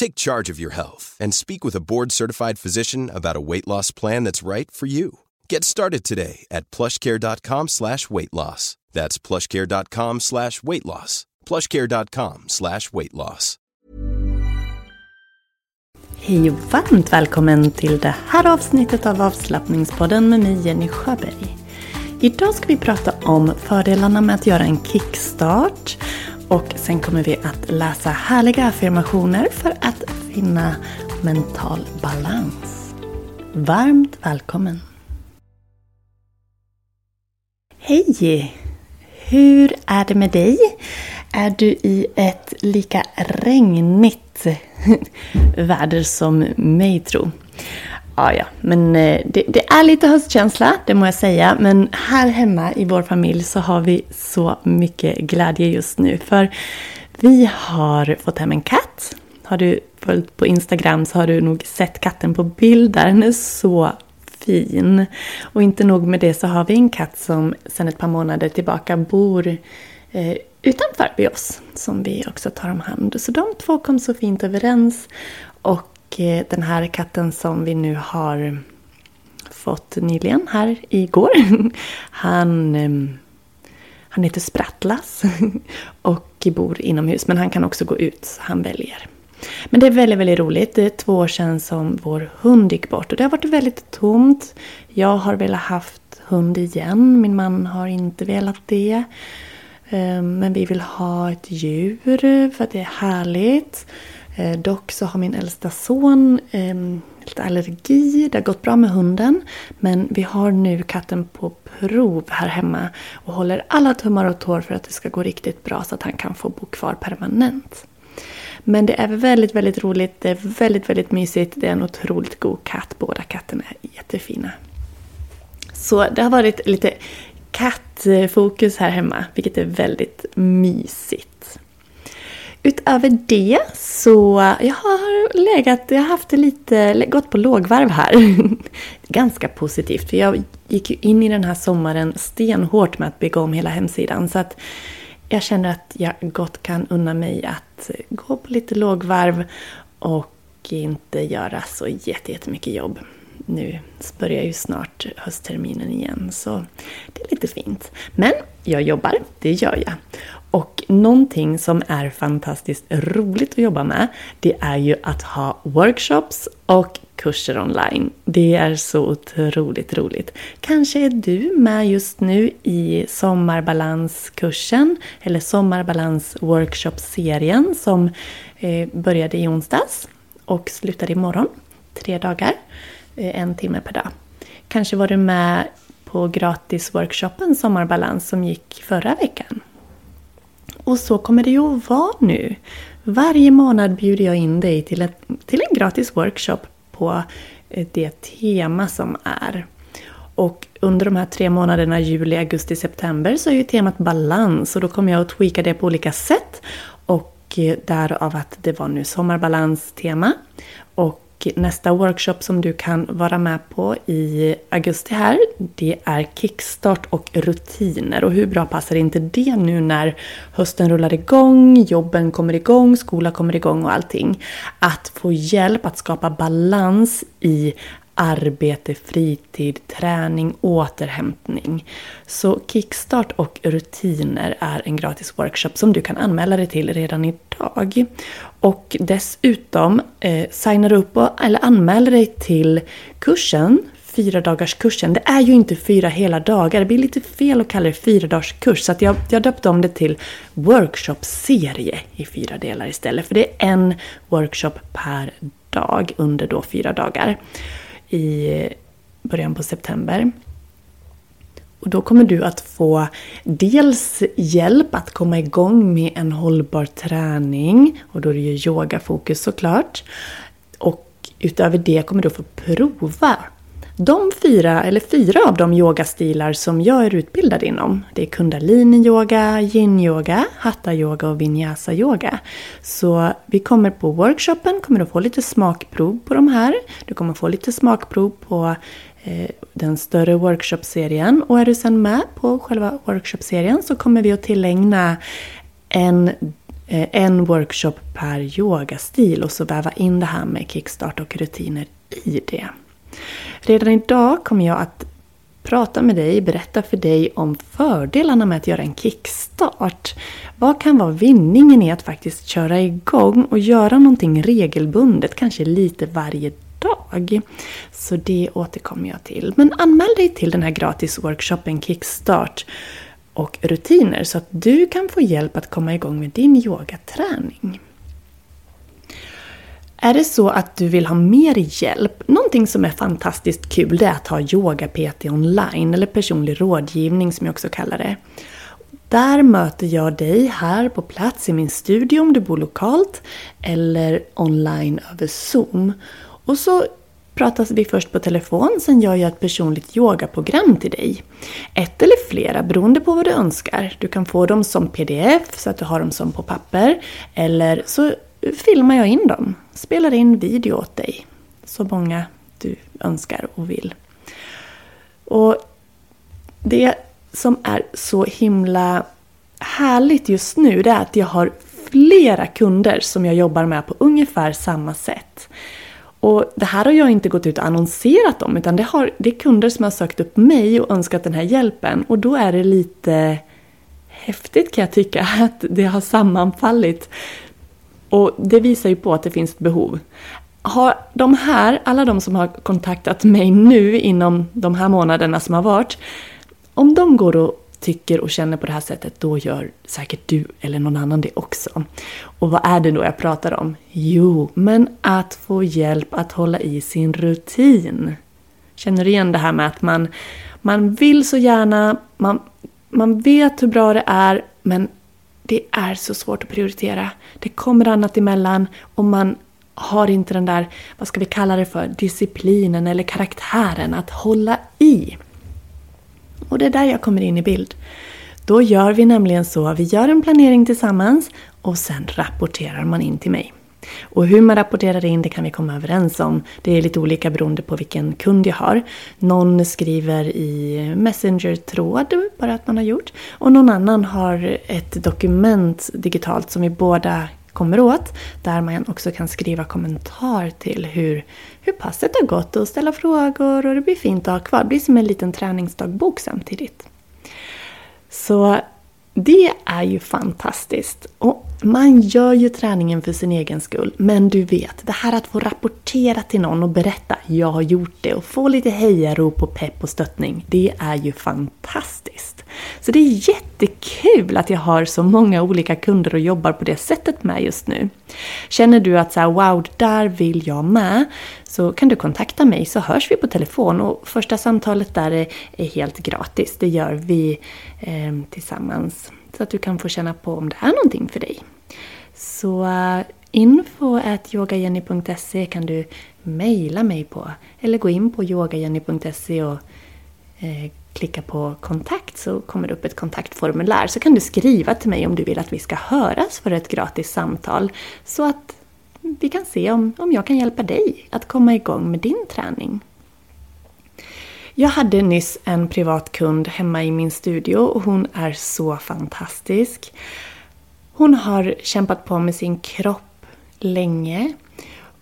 Take charge of your health and speak with a board-certified physician about a weight loss plan that's right for you. Get started today at plushcare.com slash weight loss. That's plushcare.com slash weight loss. plushcare.com slash weight loss. Hej och varmt välkommen till det här avsnittet av avslappningspodden med mig Jenny Sjöberg. Idag ska vi prata om fördelarna med att göra en kickstart och sen kommer vi att läsa härliga affirmationer för att finna mental balans. Varmt välkommen! Hej! Hur är det med dig? Är du i ett lika regnigt väder som mig tro? Ja, ja, men eh, det, det, är lite höstkänsla, det må jag säga. Men här hemma i vår familj så har vi så mycket glädje just nu. För vi har fått hem en katt. Har du följt på Instagram så har du nog sett katten på bild där. Den är så fin. Och inte nog med det så har vi en katt som sedan ett par månader tillbaka bor eh, utanför vid oss. Som vi också tar om hand. Så de två kom så fint överens. Och och eh, den här katten som vi nu har fått nyligen här igår. Han, ehm, han heter Sprattlas och bor inomhus. Men han kan också gå ut, så han väljer. Men det är väldigt, väldigt roligt. Det är två år sedan som vår hund gick bort och det har varit väldigt tomt. Jag har velat haft hund igen. Min man har inte velat det. Ehm, men vi vill ha ett djur för att det är härligt. Eh, dock så har min äldsta son eh, lite allergi. Det har gått bra med hunden. Men vi har nu katten på prov här hemma. Och håller alla tummar och tår för att det ska gå riktigt bra så att han kan få bo kvar permanent. Men det är väldigt, väldigt roligt. Det är väldigt, väldigt mysigt. Det är en otroligt god katt. Båda katterna är jättefina. Så det har varit lite kattfokus här hemma, vilket är väldigt mysigt. Utöver det så jag har legat, jag har haft det lite, gått på lågvarv här. Ganska positivt, för jag gick ju in i den här sommaren stenhårt med att bygga om hela hemsidan. Så att jag känner att jag gott kan unna mig att gå på lite lågvarv och inte göra så jättemycket jobb. Nu börjar ju snart höstterminen igen så det är lite fint. Men jag jobbar, det gör jag. Och någonting som är fantastiskt roligt att jobba med det är ju att ha workshops och kurser online. Det är så otroligt roligt. Kanske är du med just nu i sommarbalanskursen eller sommarbalansworkshopserien som eh, började i onsdags och slutar imorgon. Tre dagar, eh, en timme per dag. Kanske var du med på gratisworkshopen Sommarbalans som gick förra veckan. Och så kommer det ju att vara nu. Varje månad bjuder jag in dig till, ett, till en gratis workshop på eh, det tema som är. Och under de här tre månaderna juli, augusti, september så är ju temat balans och då kommer jag att tweaka det på olika sätt. Och eh, därav att det var nu sommarbalans-tema. Och nästa workshop som du kan vara med på i augusti här, det är kickstart och rutiner. Och hur bra passar inte det nu när hösten rullar igång, jobben kommer igång, skolan kommer igång och allting. Att få hjälp att skapa balans i arbete, fritid, träning, återhämtning. Så Kickstart och rutiner är en gratis workshop som du kan anmäla dig till redan idag. Och dessutom eh, signar upp och, eller anmäler dig till kursen fyra dagars kursen. Det är ju inte fyra hela dagar. Det blir lite fel att kalla det fyra dagars kurs. Så att jag, jag döpte om det till workshopserie i fyra delar istället. För det är en workshop per dag under då fyra dagar i början på september. Och då kommer du att få dels hjälp att komma igång med en hållbar träning. Och då är det ju yogafokus såklart. Och utöver det kommer du att få prova de fyra, eller fyra av de yogastilar som jag är utbildad inom, det är kundalini-yoga, yin-yoga, hatha-yoga och vinyasa-yoga. Så vi kommer på workshopen, kommer att få lite smakprov på de här. Du kommer få lite smakprov på eh, den större workshopserien. Och är du sen med på själva workshopserien så kommer vi att tillägna en eh, en workshop per yogastil och så väva in det här med kickstart och rutiner i det. Redan idag kommer jag att prata med dig, berätta för dig om fördelarna med att göra en kickstart. Vad kan vara vinningen i att faktiskt köra igång och göra någonting regelbundet, kanske lite varje dag? Så det återkommer jag till. Men anmäl dig till den här gratis workshopen Kickstart och rutiner så att du kan få hjälp att komma igång med din yogaträning. Är det så att du vill ha mer hjälp, någonting som är fantastiskt kul det är att ha yoga-PT online, eller personlig rådgivning som jag också kallar det. Där möter jag dig här på plats i min studio om du bor lokalt, eller online över Zoom. Och så pratas vi först på telefon, sen gör jag ett personligt yogaprogram till dig. Ett eller flera beroende på vad du önskar. Du kan få dem som pdf så att du har dem som på papper. Eller så filmar jag in dem. Spelar in video åt dig. Så många du önskar och vill. Och det som är så himla härligt just nu det är att jag har flera kunder som jag jobbar med på ungefär samma sätt. Och det här har jag inte gått ut och annonserat om utan det, har, det är kunder som har sökt upp mig och önskat den här hjälpen och då är det lite häftigt kan jag tycka att det har sammanfallit och det visar ju på att det finns ett behov. Har de här, alla de som har kontaktat mig nu inom de här månaderna som har varit, om de går och tycker och känner på det här sättet, då gör säkert du eller någon annan det också. Och vad är det då jag pratar om? Jo, men att få hjälp att hålla i sin rutin. Känner du igen det här med att man, man vill så gärna, man, man vet hur bra det är, men det är så svårt att prioritera. Det kommer annat emellan och man har inte den där, vad ska vi kalla det för, disciplinen eller karaktären att hålla i. Och det är där jag kommer in i bild. Då gör vi nämligen så, vi gör en planering tillsammans och sen rapporterar man in till mig. Och hur man rapporterar in det kan vi komma överens om. Det är lite olika beroende på vilken kund jag har. Någon skriver i Messenger-tråd, bara att man har gjort. Och någon annan har ett dokument digitalt som vi båda kommer åt. Där man också kan skriva kommentar till hur, hur passet har gått och ställa frågor och det blir fint att ha kvar. Det blir som en liten träningsdagbok samtidigt. Så det är ju fantastiskt. Och man gör ju träningen för sin egen skull. Men du vet, det här att få rapportera till någon och berätta jag har gjort det och få lite hejarop och pepp och stöttning. Det är ju fantastiskt. Så det är jättekul att jag har så många olika kunder och jobbar på det sättet med just nu. Känner du att så här, wow, där vill jag med, så kan du kontakta mig så hörs vi på telefon och första samtalet där är, helt gratis. Det gör vi eh, tillsammans så att du kan få känna på om det är någonting för dig. Så eh, info.yogajenny.se kan du mejla mig på eller gå in på yogajenny.se och eh, klicka på kontakt så kommer det upp ett kontaktformulär. Så kan du skriva till mig om du vill att vi ska höras för ett gratis samtal. Så att vi kan se om, om jag kan hjälpa dig att komma igång med din träning. Jag hade nyss en privat kund hemma i min studio och hon är så fantastisk. Hon har kämpat på med sin kropp länge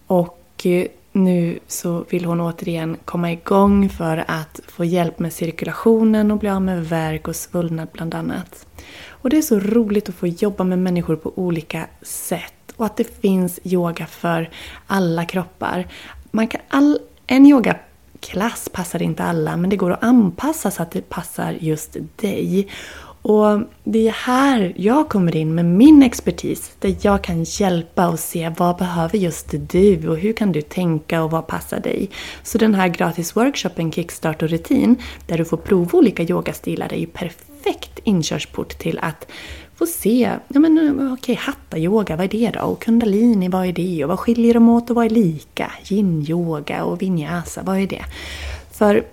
och eh, nu så vill hon återigen komma igång för att få hjälp med cirkulationen och bli av med värk och svullnad bland annat. Och det är så roligt att få jobba med människor på olika sätt och att det finns yoga för alla kroppar. Man kan all, en Klass passar inte alla men det går att anpassa så att det passar just dig. Och det är här jag kommer in med min expertis. Där jag kan hjälpa och se vad behöver just du och hur kan du tänka och vad passar dig. Så den här gratis workshopen Kickstart och rutin där du får prova olika yogastilar är ju perfekt inkörsport till att få se, ja men eh, okej, hatta-yoga, vad är det då? Och kundalini, vad är det? Och vad skiljer de åt och vad är lika? Yin-yoga och vinyasa, vad är det? För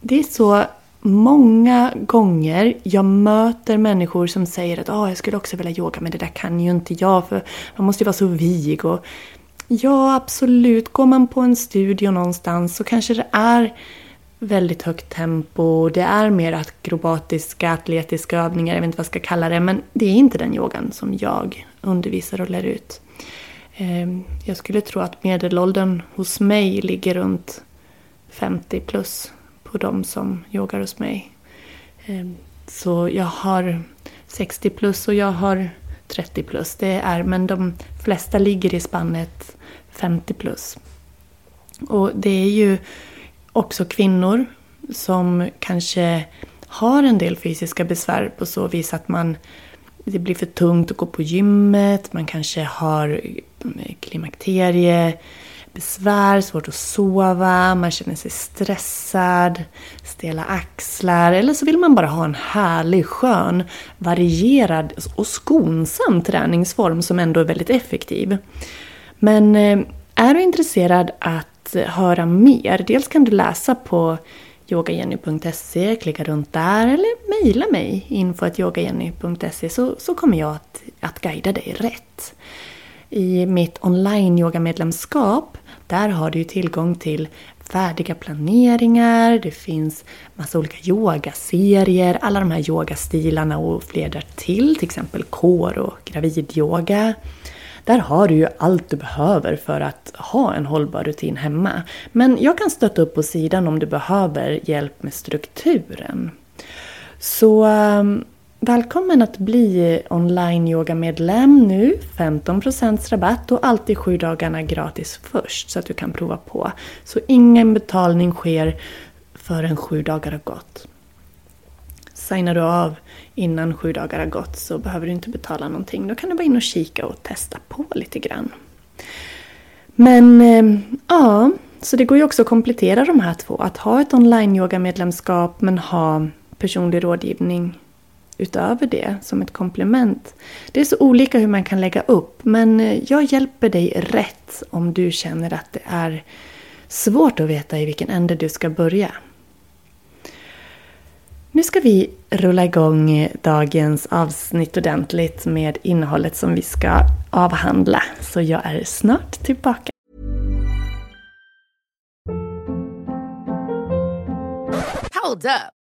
det är så många gånger jag möter människor som säger att ah, jag skulle också vilja yoga men det där kan ju inte jag för man måste ju vara så vig. Och ja, absolut. Går man på en studio någonstans så kanske det är väldigt högt tempo. Det är mer akrobatiska, atletiska övningar, jag vet inte vad jag ska kalla det. Men det är inte den yogan som jag undervisar och lär ut. Ehm, jag skulle tro att medelåldern hos mig ligger runt 50 plus på de som yogar hos mig. Ehm, så jag har 60 plus och jag har 30 plus. Det är, men de flesta ligger i spannet 50 plus. Och det är ju också kvinnor som kanske har en del fysiska besvär på så vis att man det blir för tungt att gå på gymmet, man kanske har eh, klimakterie, besvär, svårt att sova, man känner sig stressad, stela axlar eller så vill man bara ha en härlig, skön, varierad och skonsam träningsform som ändå är väldigt effektiv. Men eh, är du intresserad att att höra mer, dels kan du läsa på yogajenny.se, klicka runt där eller mejla mig info.yogajenny.se så, så kommer jag att, att guida dig rätt. I mitt online-yogamedlemskap där har du tillgång till färdiga planeringar, det finns massa olika yogaserier, alla de här yogastilarna och fler därtill, till exempel kår och gravidyoga. Där har du ju allt du behöver för att ha en hållbar rutin hemma. Men jag kan stötta upp på sidan om du behöver hjälp med strukturen. Så ehm, Välkommen att bli online-yoga-medlem nu. 15% rabatt och alltid sju dagarna gratis först så att du kan prova på. Så ingen betalning sker förrän sju dagar har gått. Signar du av innan sju dagar har gått så behöver du inte betala någonting. Då kan du bara in och kika och testa på lite grann. Men eh, ja, så det går ju också att komplettera de här två. Att ha ett online-yoga-medlemskap men ha personlig rådgivning utöver det som ett komplement. Det är så olika hur man kan lägga upp men eh, jag hjälper dig rätt om du känner att det är svårt att veta i vilken ände du ska börja. Nu ska vi rulla igång dagens avsnitt ordentligt med innehållet som vi ska avhandla. Så jag är snart tillbaka. Hold up.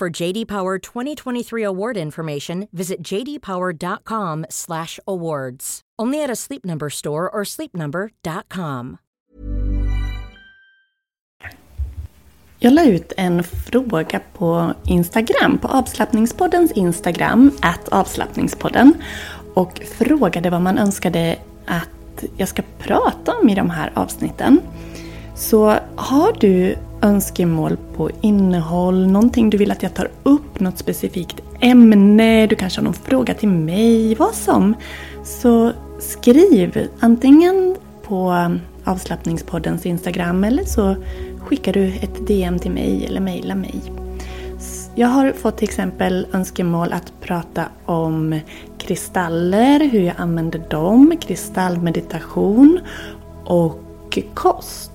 For JD Power 2023 award information, visit jdpower.com/awards. Only at a Sleep Number store or sleepnumber.com. Jag la ut en fråga på Instagram, på avslappningspoddens Instagram, att avslappningspodden. Och frågade vad man önskade att jag ska prata om i de här avsnitten. Så har du önskemål på innehåll, någonting du vill att jag tar upp, något specifikt ämne, du kanske har någon fråga till mig, vad som. Så skriv antingen på avslappningspoddens Instagram eller så skickar du ett DM till mig eller mejlar mig. Jag har fått till exempel önskemål att prata om kristaller, hur jag använder dem, kristallmeditation och kost.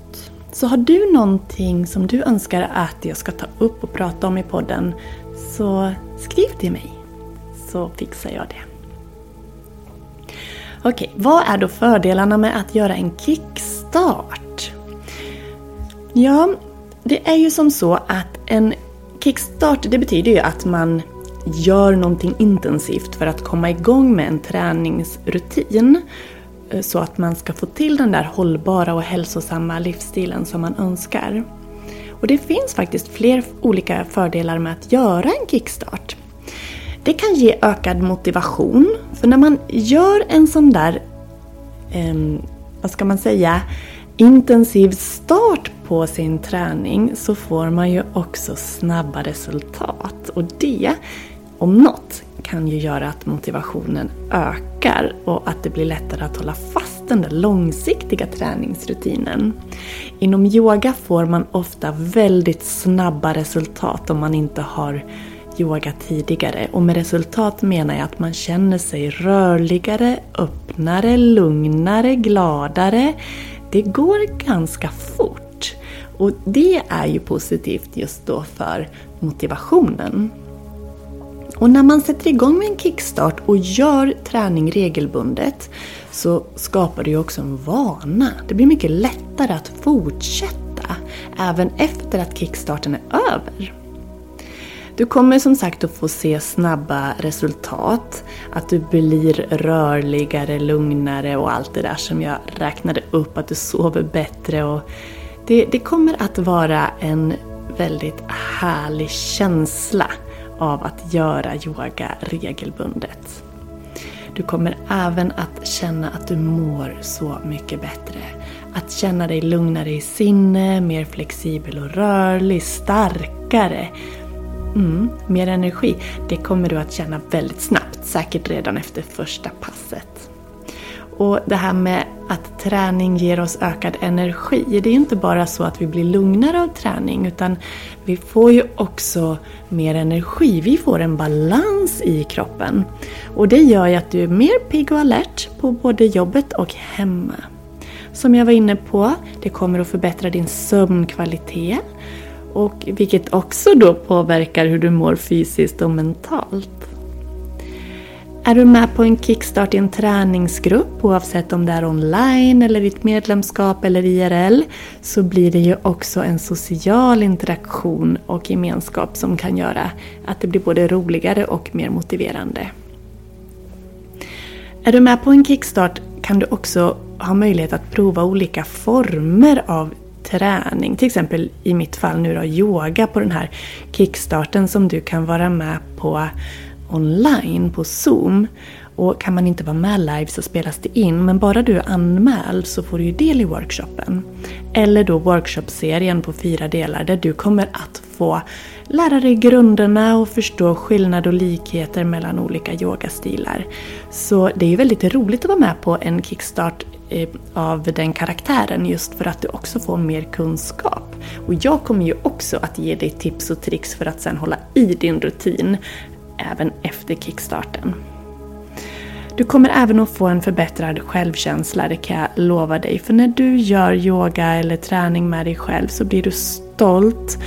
Så har du någonting som du önskar att jag ska ta upp och prata om i podden så skriv till mig så fixar jag det. Okej, vad är då fördelarna med att göra en kickstart? Ja, det är ju som så att en kickstart det betyder ju att man gör någonting intensivt för att komma igång med en träningsrutin. Eh, så att man ska få till den där hållbara och hälsosamma livsstilen som man önskar. Och det finns faktiskt fler olika fördelar med att göra en kickstart. Det kan ge ökad motivation, för när man gör en sån där, eh, vad ska man säga, intensiv start på sin träning så får man ju också snabba resultat. Och det, om något, kan ju göra att motivationen ökar och att det blir lättare att hålla fast den där långsiktiga träningsrutinen. Inom yoga får man ofta väldigt snabba resultat om man inte har yoga tidigare. Och med resultat menar jag att man känner sig rörligare, öppnare, lugnare, gladare. Det går ganska fort. Och det är ju positivt just då för motivationen. Och när man sätter igång med en kickstart och gör träning regelbundet så skapar det ju också en vana. Det blir mycket lättare att fortsätta även efter att kickstarten är över. Du kommer som sagt att få se snabba resultat, att du blir rörligare, lugnare och allt det där som jag räknade upp, att du sover bättre och det, det kommer att vara en väldigt härlig känsla av att göra yoga regelbundet. Du kommer även att känna att du mår så mycket bättre. Att känna dig lugnare i sinne, mer flexibel och rörlig, starkare. Mm, mer energi. Det kommer du att känna väldigt snabbt, säkert redan efter första passet. Och det här med att träning ger oss ökad energi. Det är inte bara så att vi blir lugnare av träning utan vi får ju också mer energi. Vi får en balans i kroppen. Och det gör ju att du är mer pigg och alert på både jobbet och hemma. Som jag var inne på, det kommer att förbättra din sömnkvalitet. Och vilket också då påverkar hur du mår fysiskt och mentalt. Är du med på en kickstart i en träningsgrupp, oavsett om det är online eller ditt medlemskap eller IRL, så blir det ju också en social interaktion och gemenskap som kan göra att det blir både roligare och mer motiverande. Är du med på en kickstart kan du också ha möjlighet att prova olika former av träning. Till exempel i mitt fall nu då yoga på den här kickstarten som du kan vara med på online på Zoom. Och kan man inte vara med live så spelas det in, men bara du är anmäld så får du ju del i workshopen. Eller då workshopserien på fyra delar där du kommer att få lära dig grunderna och förstå skillnad och likheter mellan olika yogastilar. Så det är ju väldigt roligt att vara med på en kickstart eh, av den karaktären just för att du också får mer kunskap. Och jag kommer ju också att ge dig tips och tricks för att sen hålla i din rutin även efter kickstarten. Du kommer även att få en förbättrad självkänsla, det kan jag lova dig. För när du gör yoga eller träning med dig själv så blir du stolt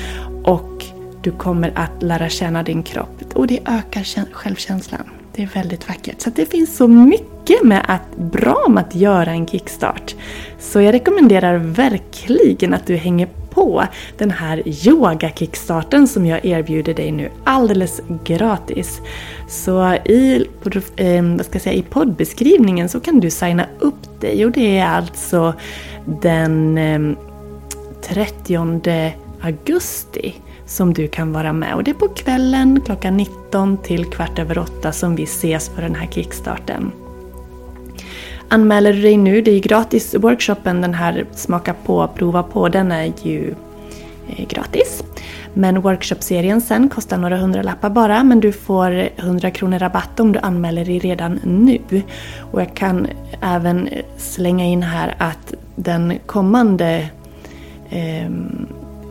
och du kommer att lära känna din kropp och det ökar självkänslan. Det är väldigt vackert. Så det finns så mycket med att, bra med att göra en kickstart. Så jag rekommenderar verkligen att du hänger på den här yoga-kickstarten som jag erbjuder dig nu alldeles gratis. Så i, eh, vad ska jag säga, i poddbeskrivningen så kan du signa upp dig och det är alltså den eh, 30 augusti som du kan vara med. Och det är på kvällen klockan 19 till kvart över 8 som vi ses för den här kickstarten. Anmäler du dig nu, det är gratis workshopen, den här smaka på, prova på, den är ju eh, gratis. Men workshopserien sen kostar några hundralappar bara men du får 100 kronor rabatt om du anmäler dig redan nu. Och jag kan även slänga in här att den kommande eh,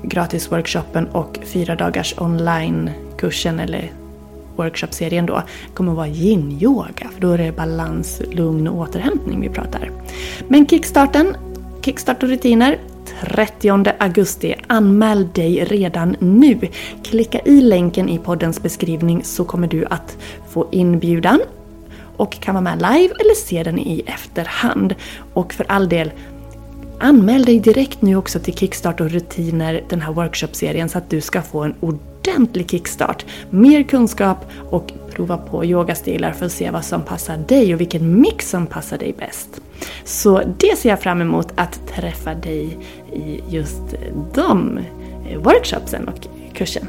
gratisworkshopen och fyra dagars onlinekursen eller workshopserien då kommer att vara yin-yoga. För då är det balans, lugn och återhämtning vi pratar. Men kickstarten, kickstart och rutiner 30 augusti. Anmäl dig redan nu. Klicka i länken i poddens beskrivning så kommer du att få inbjudan och kan vara med live eller se den i efterhand. Och för all del, Anmäl dig direkt nu också till Kickstart och rutiner, den här workshopserien, så att du ska få en ordentlig kickstart. Mer kunskap och prova på yogastilar för att se vad som passar dig och vilken mix som passar dig bäst. Så det ser jag fram emot att träffa dig i just de workshopsen och kursen.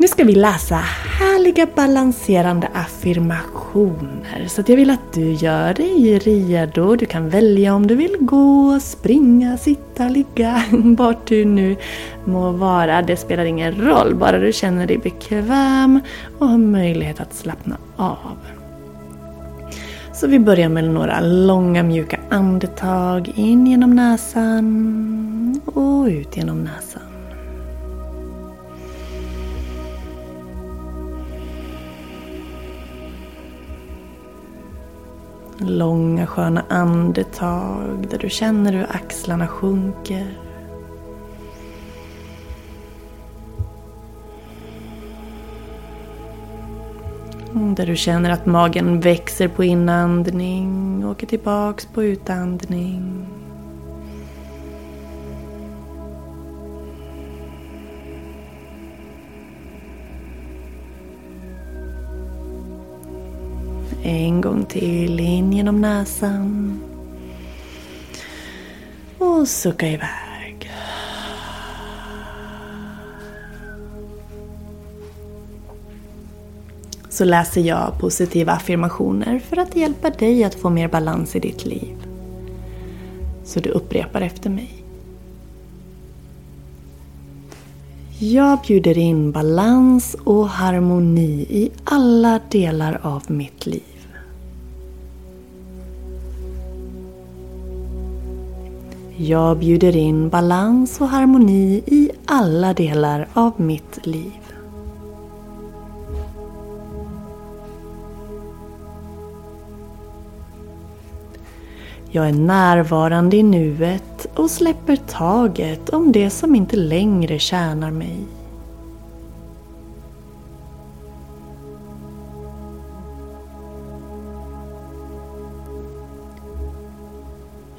Nu ska vi läsa härliga balanserande affirmationer. Så jag vill att du gör dig redo. Du kan välja om du vill gå, springa, sitta, ligga, vart du nu må vara. Det spelar ingen roll, bara du känner dig bekväm och har möjlighet att slappna av. Så vi börjar med några långa mjuka andetag in genom näsan och ut genom näsan. Långa sköna andetag där du känner hur axlarna sjunker. Där du känner att magen växer på inandning och åker tillbaks på utandning. En gång till in genom näsan. Och sucka iväg. Så läser jag positiva affirmationer för att hjälpa dig att få mer balans i ditt liv. Så du upprepar efter mig. Jag bjuder in balans och harmoni i alla delar av mitt liv. Jag bjuder in balans och harmoni i alla delar av mitt liv. Jag är närvarande i nuet och släpper taget om det som inte längre tjänar mig.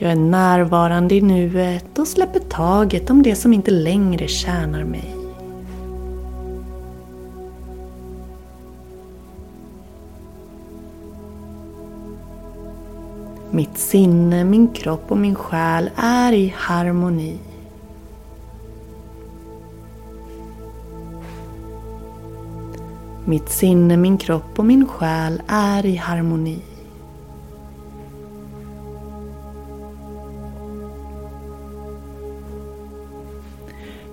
Jag är närvarande i nuet och släpper taget om det som inte längre tjänar mig. Mitt sinne, min kropp och min själ är i harmoni. Mitt sinne, min kropp och min själ är i harmoni.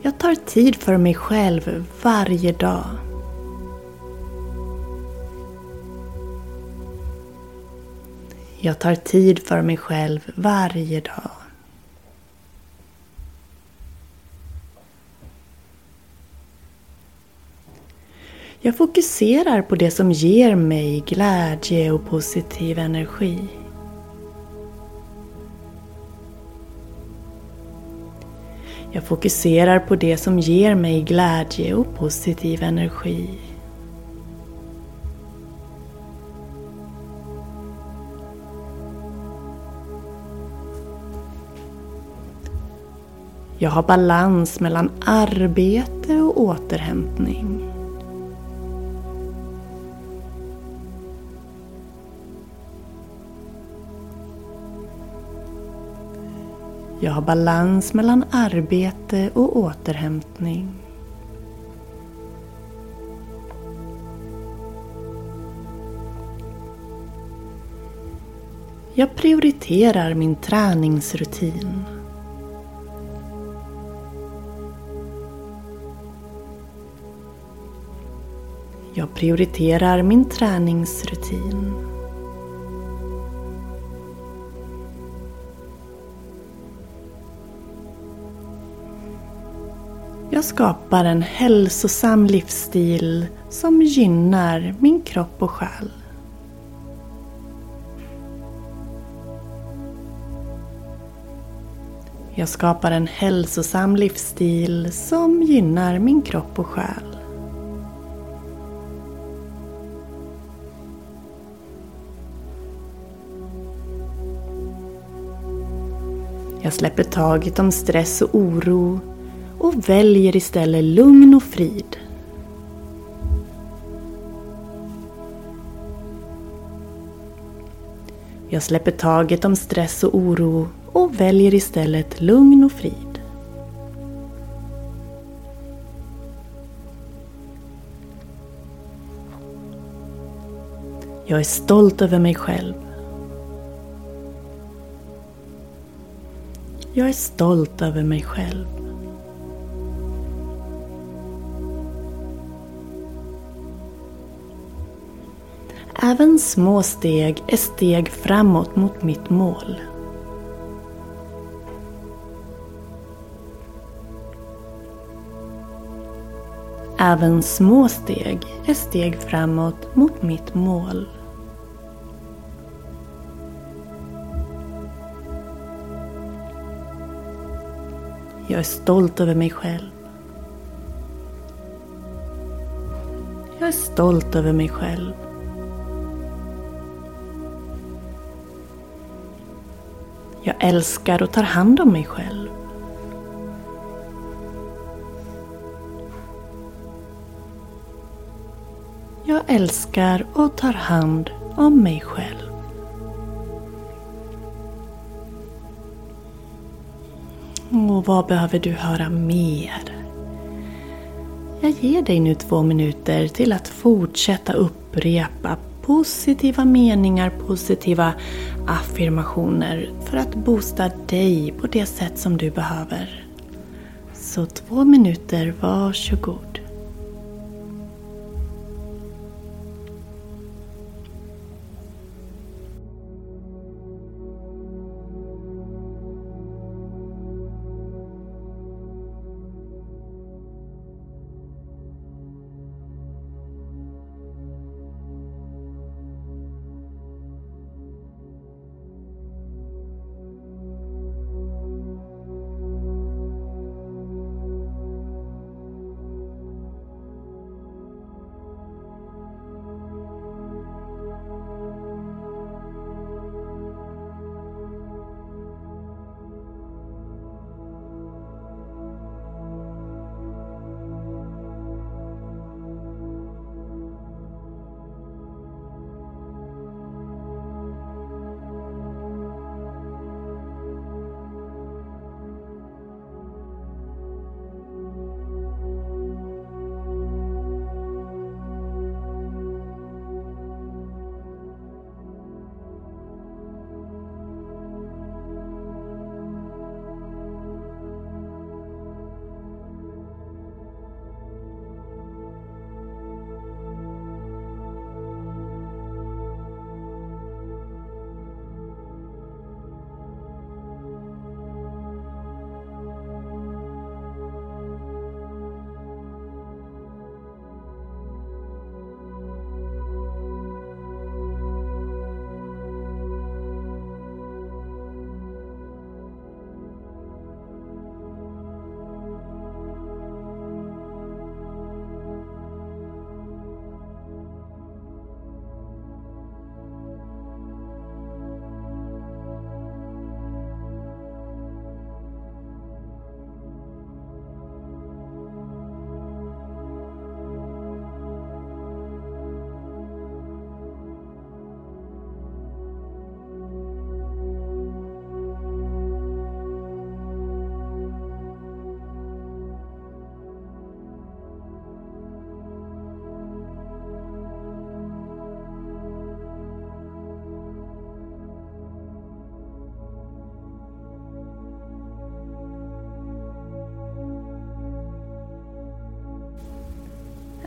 Jag tar tid för mig själv varje dag. Jag tar tid för mig själv varje dag. Jag fokuserar på det som ger mig glädje och positiv energi. Jag fokuserar på det som ger mig glädje och positiv energi. Jag har balans mellan arbete och återhämtning. Jag har balans mellan arbete och återhämtning. Jag prioriterar min träningsrutin. Jag prioriterar min träningsrutin. Jag skapar en hälsosam livsstil som gynnar min kropp och själ. Jag skapar en hälsosam livsstil som gynnar min kropp och själ. Jag släpper taget om stress och oro och väljer istället lugn och frid. Jag släpper taget om stress och oro och väljer istället lugn och frid. Jag är stolt över mig själv. Jag är stolt över mig själv. Även små steg är steg framåt mot mitt mål. Även små steg är steg framåt mot mitt mål. Jag är stolt över mig själv. Jag är stolt över mig själv. Jag älskar och tar hand om mig själv. Jag älskar och tar hand om mig själv. Och vad behöver du höra mer? Jag ger dig nu två minuter till att fortsätta upprepa positiva meningar, positiva affirmationer för att boosta dig på det sätt som du behöver. Så två minuter, varsågod.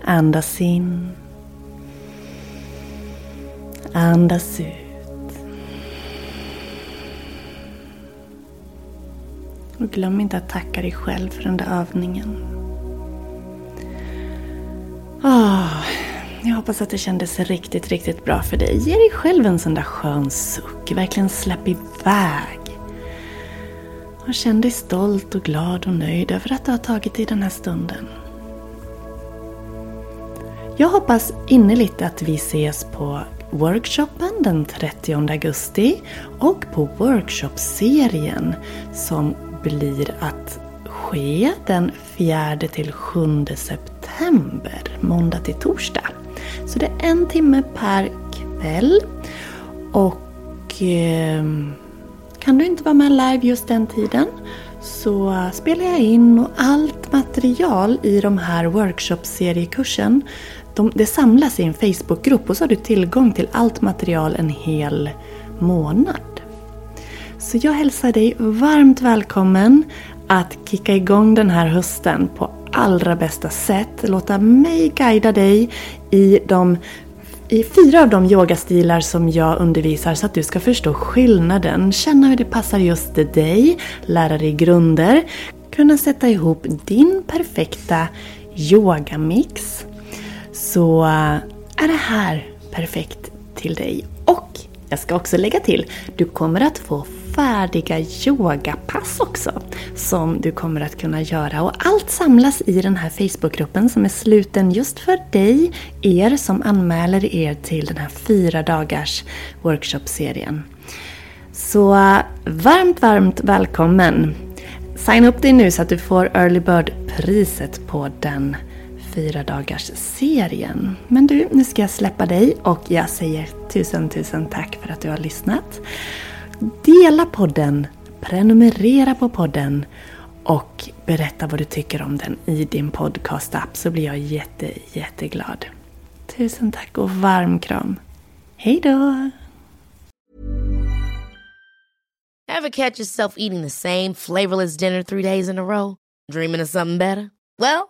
Andas in. Andas ut. Och glöm inte att tacka dig själv för den där övningen. Oh, jag hoppas att det kändes riktigt, riktigt bra för dig. Ge dig själv en sån där skön suck. Verkligen släpp iväg. Och känn dig stolt och glad och nöjd över att du har tagit dig den här stunden. Jag hoppas innerligt att vi ses på workshopen den 30 augusti och på workshopserien som blir att ske den 4 till 7 september, måndag till torsdag. Så det är en timme per kväll. Och eh, kan du inte vara med live just den tiden så spelar jag in och allt material i de här workshop-seriekursen de, det samlas i en Facebookgrupp och så har du tillgång till allt material en hel månad. Så jag hälsar dig varmt välkommen att kicka igång den här hösten på allra bästa sätt. Låta mig guida dig i, de, i fyra av de yogastilar som jag undervisar så att du ska förstå skillnaden, känna hur det passar just dig, lära dig grunder, kunna sätta ihop din perfekta yogamix så eh, är det här perfekt till dig. Och jag ska också lägga till, du kommer att få färdiga yogapass också som du kommer att kunna göra. Och allt samlas i den här Facebookgruppen som är sluten just för dig, er som anmäler er till den här fyra dagars workshopserien. Så eh, varmt, varmt välkommen! Signa upp dig nu så att du får Early Bird-priset på den fyra dagars serien. Men du, nu ska jag släppa dig och jag säger tusen, tusen tack för att du har lyssnat. Dela podden, prenumerera på podden och berätta vad du tycker om den i din podcast-app så blir jag jätte, jätteglad. Tusen tack och varm kram. Hej då! Have catch yourself eating the same flavorless dinner three days in a row? Dreaming of something better? Well,